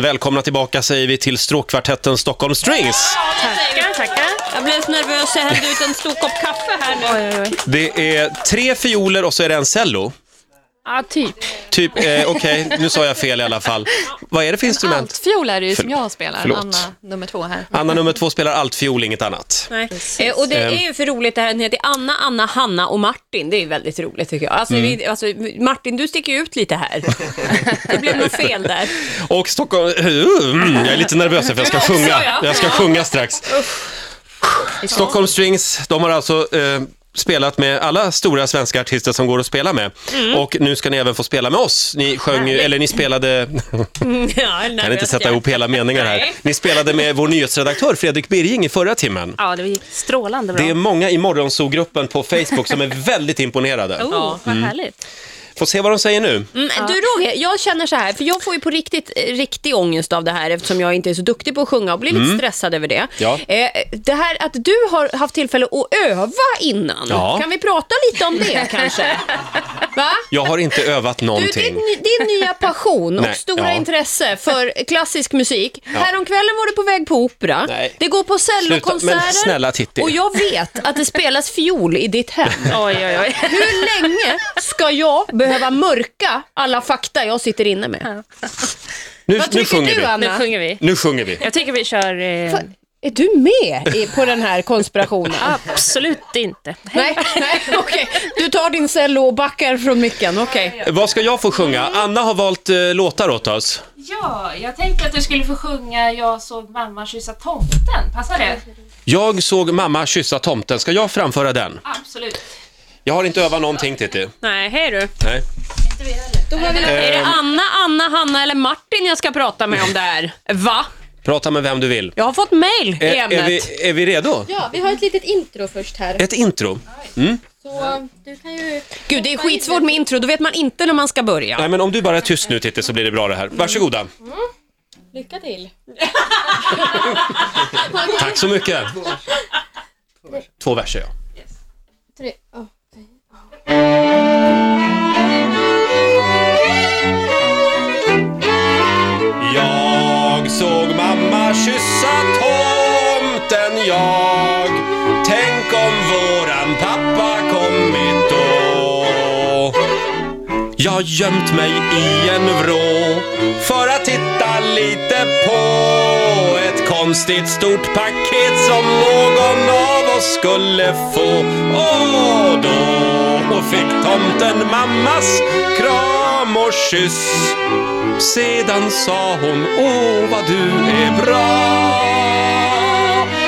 Välkomna tillbaka säger vi till stråkkvartetten Stockholm Strings. Tackar, tackar. Jag blev så nervös jag hällde ut en stor kopp kaffe här nu. Det är tre fioler och så är det en cello. Ja, typ. Typ, eh, okej, nu sa jag fel i alla fall. Vad är det för instrument? Altfiol är det ju som jag spelar, förlåt. Anna nummer två här. Anna nummer två spelar altfiol, inget annat. Nej. Eh, och det Ehm. är ju för roligt det här, den heter Anna, Anna, Hanna och Martin. Det är ju väldigt roligt tycker jag. Alltså, vi, alltså, Martin, du sticker ut lite här. Det blev något fel där. Och Stockholm... Mm, jag är lite nervös för jag ska sjunga. Jag ska sjunga strax. Stockholm Strings, de har alltså eh, spelat med alla stora svenska artister som går att spela med. Och nu ska ni även få spela med oss. Ni sjöng, ju- eller ni spelade, Ja, jag kan inte sätta ihop hela meningar här. Ni spelade med vår nyhetsredaktör Fredrik Birging i förra timmen. Ja, det gick strålande bra. Det är många i Morgonzoo-gruppen på Facebook som är väldigt imponerade. Oh, vad härligt. Får se vad de säger nu. Mm, du Roger, jag känner så här, för jag får ju på riktigt eh, riktig ångest av det här eftersom jag inte är så duktig på att sjunga och blir lite stressad över det. Mm. Ja. Eh, det här att du har haft tillfälle att öva innan, Ja. kan vi prata lite om det kanske? Va? Jag har inte övat Du, någonting. din, din nya passion och Nej, stora ja. intresse för klassisk musik. Häromkvällen var du på väg på opera. Nej. Det går på cellokonserter. men snälla Titti. Och jag vet att det spelas fiol i ditt hem. Oj, oj, oj. Hur länge ska jag behöva mörka alla fakta jag sitter inne med? Nu, Vad nu tycker sjunger du, vi. Anna? Nu sjunger vi. Nu sjunger vi. Jag tycker vi kör... Eh, Är du med i, på den här konspirationen? absolut inte. Nej, nej okej. Du tar din cello och backar från micken, okej. Vad ska jag få sjunga? Anna har valt eh, låtar åt oss. Ja, jag tänkte att du skulle få sjunga Jag såg mamma kyssa tomten. Passar det? Jag såg mamma kyssa tomten. Ska jag framföra den? Absolut. Jag har inte övat någonting, Titti. Nej, hej du. Nej. Inte vi heller. Är det Anna, Anna, Hanna eller Martin jag ska prata med om det här? Va? Prata med vem du vill. Jag har fått mail i Är, ämnet. är, vi, är vi redo? Ja, vi har ett litet intro först här. Ett intro. Så du kan ju... Gud, det är skitsvårt med intro. Då vet man inte när man ska börja. Nej, men om du bara är tyst nu, Titti, så blir det bra det här. Varsågoda. Lycka till. Tack så mycket. Två verser, ja. Tre, oh. Jag. Tänk om våran pappa kommit då. Jag gömt mig i en vrå för att titta lite på ett konstigt stort paket som någon av oss skulle få. Och då fick tomten mammas kram och kyss. Sedan sa hon, åh vad du är bra.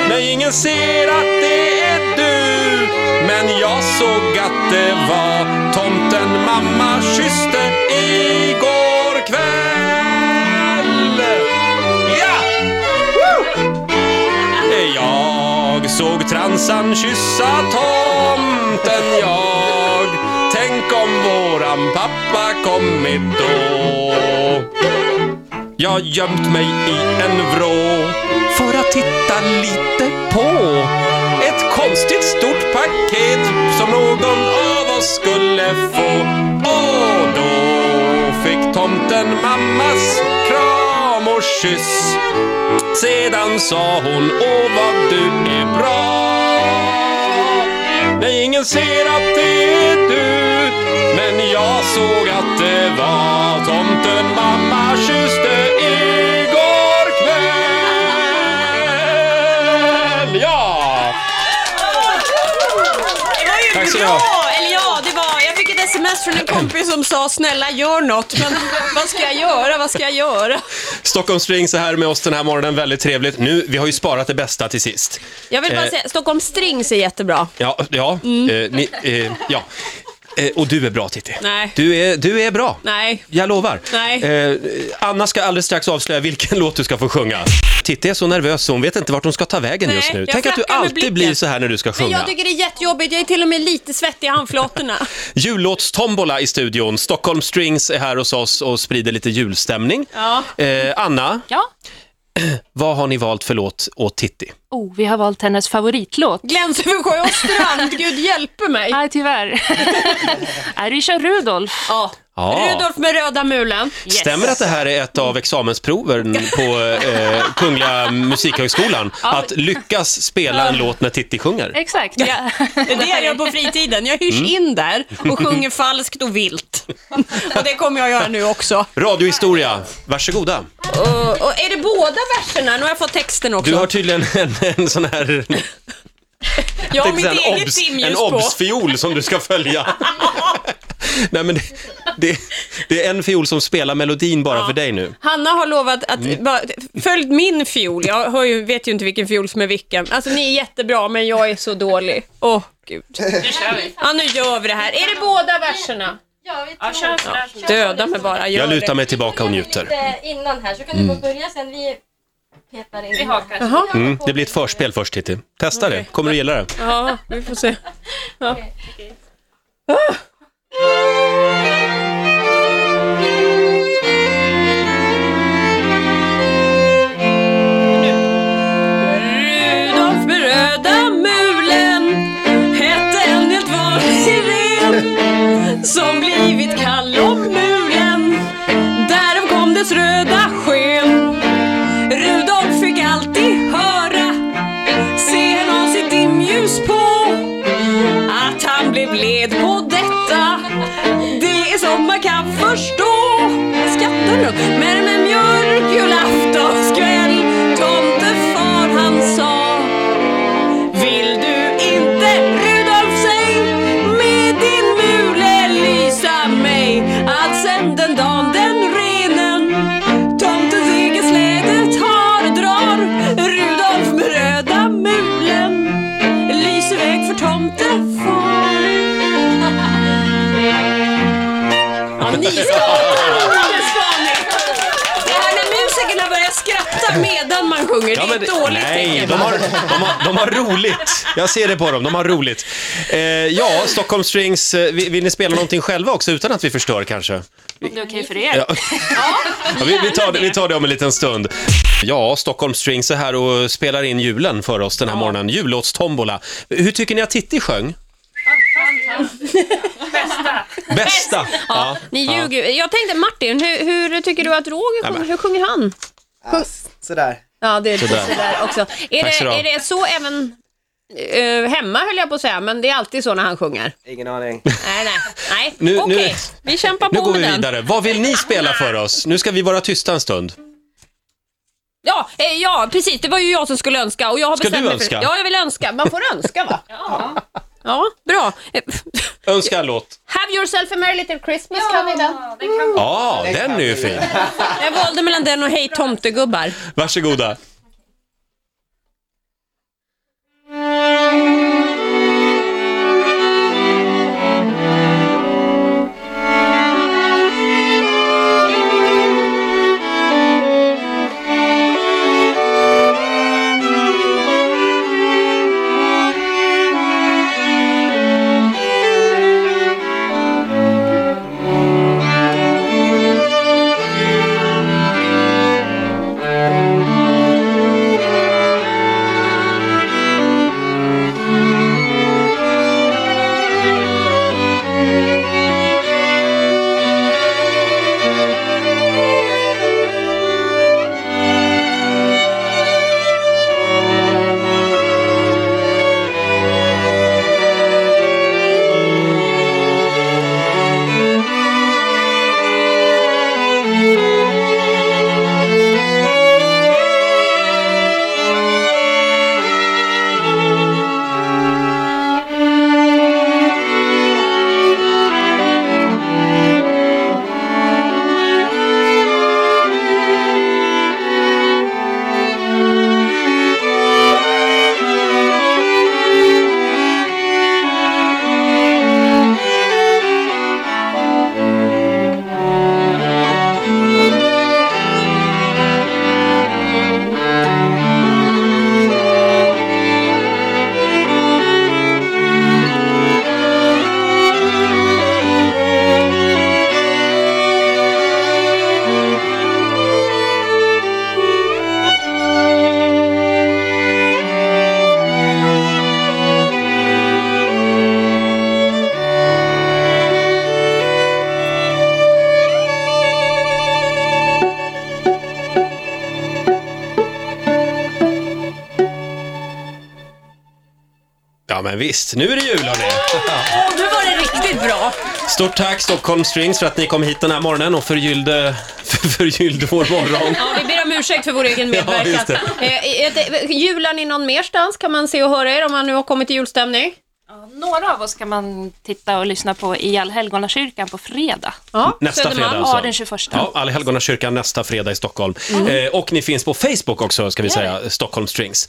Nej, ingen ser att det är du Men jag såg att det var tomten mamma kysste igår kväll Ja! Woo! Jag såg transan kyssa tomten jag Tänk om våran pappa kommit då jag gömt mig i en vrå för att titta lite på ett konstigt stort paket som någon av oss skulle få. Och då fick tomten mammas kram och kyss. Sedan sa hon, åh vad du är bra. Nej, ingen ser att det är du Men jag såg att det var mycket. Eller ja, det var, jag fick ett sms från en kompis som sa snälla gör något. Men vad ska jag göra? Vad ska jag göra? Stockholm Strings är här med oss den här morgonen, väldigt trevligt. Nu, vi har ju sparat det bästa till sist. Jag vill bara Eh. säga, Stockholm Strings är jättebra. Ja, ja, eh, ni, eh, ja. Eh, och du är bra Titti. Nej. Du är, du är bra. Nej. Jag lovar. Nej. Eh, Anna ska alldeles strax avslöja vilken låt du ska få sjunga. Titti är så nervös så hon vet inte vart hon ska ta vägen Nej, just nu. jag Tänk att du flackar med alltid blicken. blir så här när du ska Men sjunga. jag tycker det är jättejobbigt. Jag är till och med lite svettig i handflatorna. Jullåtstombola i studion. Stockholm Strings är här hos oss och sprider lite julstämning. Ja. Eh, Anna, Ja. vad har ni valt för låt åt Titti? Oh, vi har valt hennes favoritlåt. Gläns över sjö och strand. Gud hjälpe mig. Nej, tyvärr. Nej, vi kör Rudolf. Ja. Ja. Rudolf med röda mulen. Yes. Stämmer att det här är ett av examensproven på eh, Kungliga Musikhögskolan? Att lyckas spela en låt när Titti sjunger? Exakt. Ja. Det är det jag gör på fritiden. Jag hyrs in där och sjunger falskt och vilt. Och det kommer jag göra nu också. Radiohistoria, varsågoda. Och, och är det båda verserna? Nu har jag fått texten också. Du har tydligen en, en sån här... jag har mitt eget obs- En obs-fiol som du ska följa. Nej, men det, det, det är en fiol som spelar melodin bara för dig nu. Hanna har lovat att Mm. bara, följ min fiol. Jag ju, vet ju inte vilken fiol som är vilken. Alltså ni är jättebra, men jag är så dålig. Åh, gud. Nu kör vi. Ja, nu gör vi det här. Är det båda verserna? Ja, vi Ja, tar kör sådär. Döda mig bara, gör Jag lutar mig tillbaka och njuter. innan här så kan du få börja sen. Vi petar in. Vi hakar. Jaha. Mm, det blir ett förspel först, Titti. Testa det, kommer du gilla det? Ja, vi får se. Ja. Rudolf förstå Skrattar du? Men ni ska det här när musikerna börjar skratta medan man sjunger, det är ett dåligt nej, tecken. de har, de, har, de har roligt. Jag ser det på dem, de har roligt. Eh, ja, Stockholm Strings, eh, vill, vill ni spela någonting själva också utan att vi förstör kanske? Om det är okej för er. Ja. Ja, vi, vi, tar det, vi tar det om en liten stund. Ja, Stockholm Strings är här och spelar in julen för oss den här morgonen. Jullåtstombola. Hur tycker ni att Titti sjöng? Bästa. Bästa! Ja. Ni ljuger. Jag tänkte Martin, hur, hur tycker du att Roger sjunger? Hur sjunger han? Ja, sådär. Ja, det är Sådär. sådär också. Är Tack det, är det så även eh, hemma höll jag på att säga, men det är alltid så när han sjunger? Ingen aning. Nej, nej, nej. Nu- Okej, nu- vi kämpar på Nu går vi den. vidare. Vad vill ni spela för oss? Nu ska vi vara tysta en stund. Ja, eh, ja, precis. Det var ju jag som skulle önska och jag har Ska bestämt du mig för önska? Ja, jag vill önska. Man får önska va? Ja. Ja, bra. Önska en låt. Have yourself a merry little Christmas, kan ni den? Ja, den är ju fin. Jag valde mellan den och Hej tomtegubbar. Varsågoda. Men visst. Nu är det jul, hörni. Åh, nu var det riktigt bra. Stort tack Stockholm Strings för att ni kom hit den här morgonen och förgyllde, för, förgyllde vår morgon. Ja, vi ber om ursäkt för vår egen Ja, medverkan. just det. Eh, det, jular ni någon merstans? Kan man se och höra er om man nu har kommit i julstämning? Ja, några av oss kan man titta och lyssna på i Allhelgonakyrkan på fredag. Ja, Nästa Södermalm. fredag alltså. Ja, den 21. Ja, Allhelgonakyrkan nästa fredag i Stockholm. Eh, och ni finns på Facebook också, ska vi säga, Stockholm Strings.